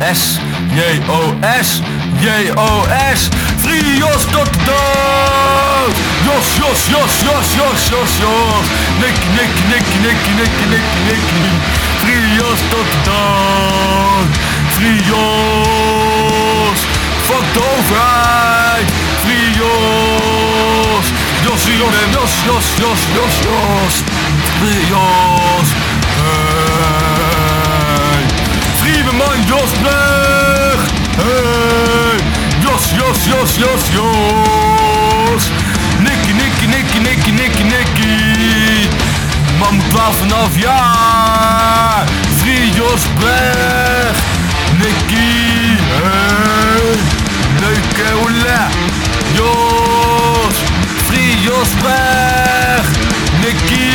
S, J-O-S, J-O-S. Free Jos tot dood. Jos, Jos, Jos, Jos, Jos, Jos, Jos. Nik, nik, nik, nik, nik, nik, nik. Free Jos tot dood. Free Jos. Fuck de overheid. Free Jos. Jos, Jos, Jos, Jos, Jos, Jos, Jos. Jos Brug. Hey. Jos, Jos, Jos, Jos, Jos. Nikki, Nikki, Nikki, Nikki, Nikki, Nikki. Man moet 12,5 jaar. Free Jos Brug. Nikki. Hey. Leuke hoela. Jos. Free Jos Brug. Nikki.